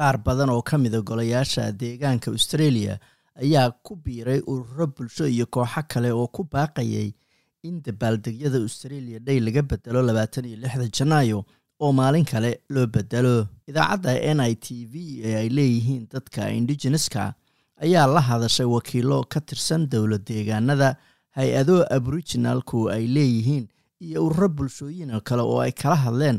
qaar badan oo ka mida golayaasha deegaanka australia ayaa ku biiray ururo bulsho iyo kooxo kale oo ku baaqayay in dabaaldegyada australia day laga bedelo labaatan iyo lixda janaayo oo maalin kale loo bedelo. Idaacadda n i t v ee ay leeyihiin dadka indigeneska ayaa la hadashay wakiilo ka tirsan dowlad deegaanada hay'ado aboriginalku ay leeyihiin iyo ururo bulshooyin kale oo ay kala hadleen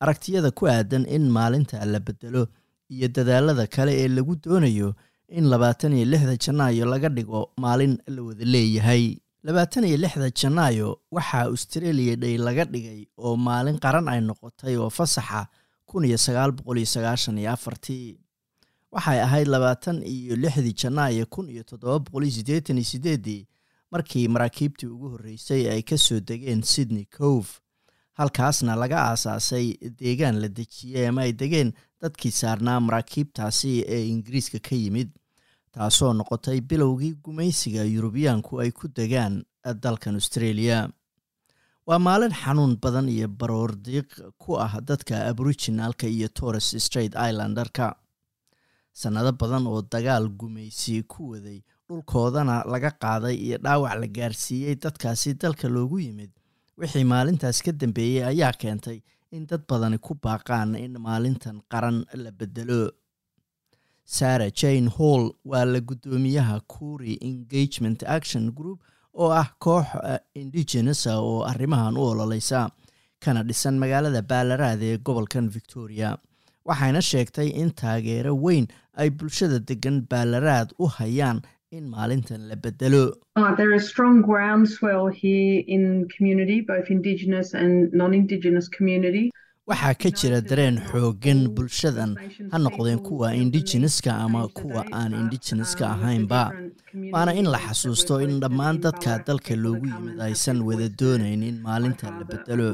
aragtiyada ku aadan in maalinta la bedelo iyo dadaalada kale ee lagu doonayo in labaatan iyo lixda janaayo laga dhigo maalin la wada leeyahay. Labaatan iyo lixda janaayo waxaa australia day laga dhigay oo maalin qaran ay noqotay oo fasaxa kun iyo sagaal boqol iyo sagaashan iyo afartii. Waxay ahayd labaatan iyo lixdii janaayo kun iyo toddoba boqol iyo siddeetan iyo sideeddii markii maraakiibtii ugu horreysay ay ka soo degeen sydney cove halkaasna laga aasaasay deegaan la dejiyey ama ay degeen dadkii saarnaa maraakiibtaasi ee ingiriiska ka yimid taasoo noqotay bilowgii gumaysiga yurubiyaanku ay ku degaan dalkan australia. Waa maalin xanuun badan iyo baroor diiq ku ah dadka aboriginalka iyo torres straight islanderka. Sannado badan oo dagaal gumaysi ku waday dhulkoodana laga qaaday iyo dhaawac la gaarsiiyey dadkaasi dalka loogu yimid wixii maalintaas ka dambeeyey ayaa keentay in dad badani ku baaqaan in maalintan qaran la bedelo. Sarah jane hall waa la guddoomiyaha cury engagement action group oo ah koox indigenesa oo arrimahan u ololeysa kana dhisan magaalada baalaraad ee gobolkan victoria. Waxayna sheegtay in taageero weyn ay bulshada degan baalaraad u hayaan in maalintan la bedelo waxaa ka jira dareen xooggan bulshadan. Ha noqdeen kuwa indigeneska ama kuwa aan indigeneska ahaynba. Waana in la xasuusto in dhammaan dadka dalka loogu yimid aysan wada doonayn in maalinta la bedelo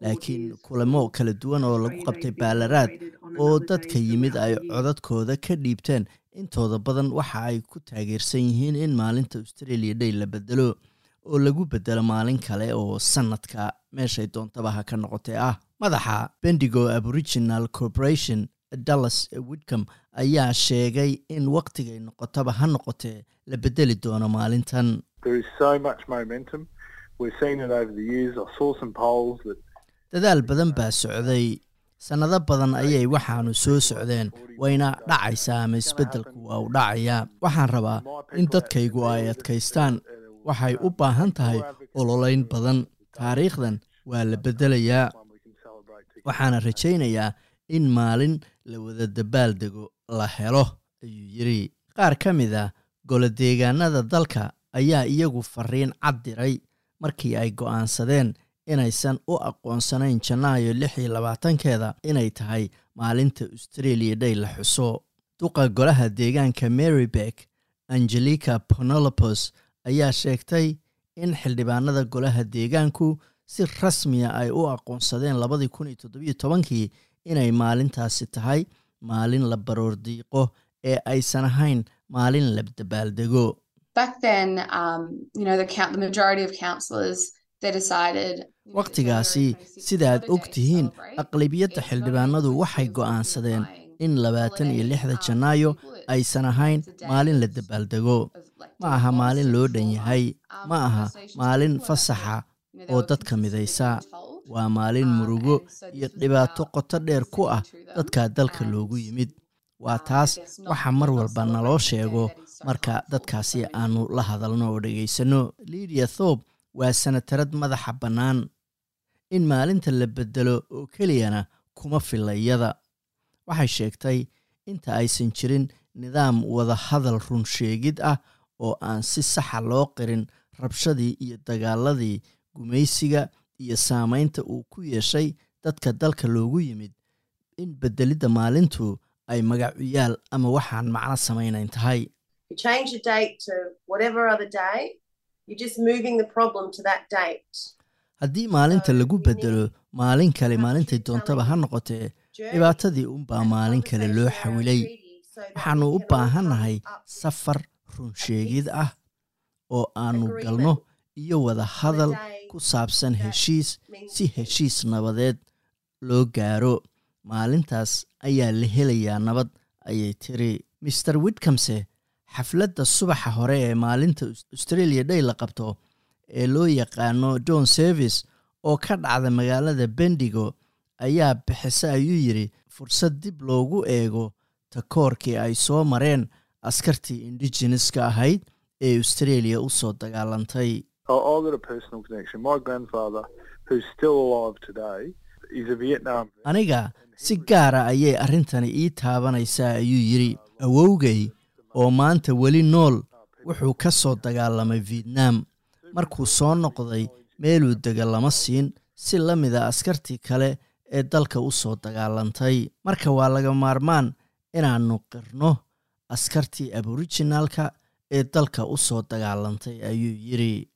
laakiin kulamo kala duwan oo lagu qabtay baalaraad oo dadka yimid ay codadkooda ka dhiibteen intooda badan waxa ay ku taageersan yihiin in maalinta australia day la bedelo oo lagu bedelo maalin kale oo sanadka meeshay doontaba ha ka noqotee ah. Madaxa bendigo aboriginal corporation dallas widcom ayaa sheegay in wakhtigay noqotaba ha noqotee la bedeli doono maalintan. Dadaal badan baa socday sannado badan ayay waxaanu soo socdeen wayna dhacaysaa ama isbeddelku waa u dhacayaa. Waxaan rabaa in dadkaygu ay adkaystaan. Waxay u baahan tahay ololeyn badan. Taariikhdan waa la beddelayaa. Waxaana rajaynayaa in maalin la wada dabaaldego la helo ayuu yidhi. Qaar ka mid a golodeegaanada dalka ayaa iyagu fariin cad diray markii ay go'aansadeen inaysan u aqoonsanayn janaayo lix iyo labaatankeeda inay tahay maalinta australia day la xuso. Duqa golaha deegaanka marybeck angelica ponolopos ayaa sheegtay in xildhibaanada golaha deegaanku si rasmiya ay u aqoonsadeen labadii kun iyo toddobiyo tobankii inay maalintaasi tahay maalin la baroor diiqo ee aysan ahayn maalin la dabaaldego wakhtigaasi sidaaad og tihiin aqlabiyadda xildhibaanadu waxay go'aansadeen in labaatan iyo lixda janaayo aysan ahayn maalin la dabaaldego. Ma aha maalin loo dhan yahay ma aha maalin fasaxa oo dadka midaysa. Waa maalin murugo iyo dhibaato qoto dheer ku ah dadka dalka loogu yimid. Waa taas waxa mar walba naloo sheego marka dadkaasi aanu la hadalno oo dhegaysanno lidia thorb waa sanatarad madaxa bannaan in maalinta la bedelo oo keliyana kuma filayada. Waxay sheegtay inta aysan jirin nidaam wada hadal run sheegid ah oo aan si saxa loo qirin rabshadii iyo dagaaladii gumaysiga iyo saamaynta uu ku yeeshay dadka dalka loogu yimid in bedelidda maalintu ay magacuyaal ama waxaan macno samaynayn tahay haddii maalinta lagu bedelo maalin kale maalintay doontaba ha noqotee dhibaatadii unbaa maalin kale loo xawilay. waxaannu u baahannahay safar runsheegid ah oo aannu galno iyo wada hadal ku saabsan heshiis si heshiis nabadeed loo gaaro. Maalintaas ayaa la helayaa nabad ayay tiri. Maer widcomse xafladda subaxa hore ee maalinta australia day la qabto ee loo yaqaano john service oo ka dhacda magaalada bendigo ayaa bixisa ayuu yidhi fursad dib loogu eego takoorkii ay soo mareen askartii indigeneska ahayd ee australia u soo dagaalantay. Aniga si gaara ayay arrintani ii taabanaysaa ayuu yidhi awowgay oo maanta weli nool wuxuu ka soo dagaalamay vietnam. Markuu soo noqday meeluu dega lama siin si la mida askartii kale ee dalka u soo dagaalantay. Marka waa laga maarmaan inaannu qirno askartii aborijinaalka ee dalka u soo dagaalantay ayuu yidhi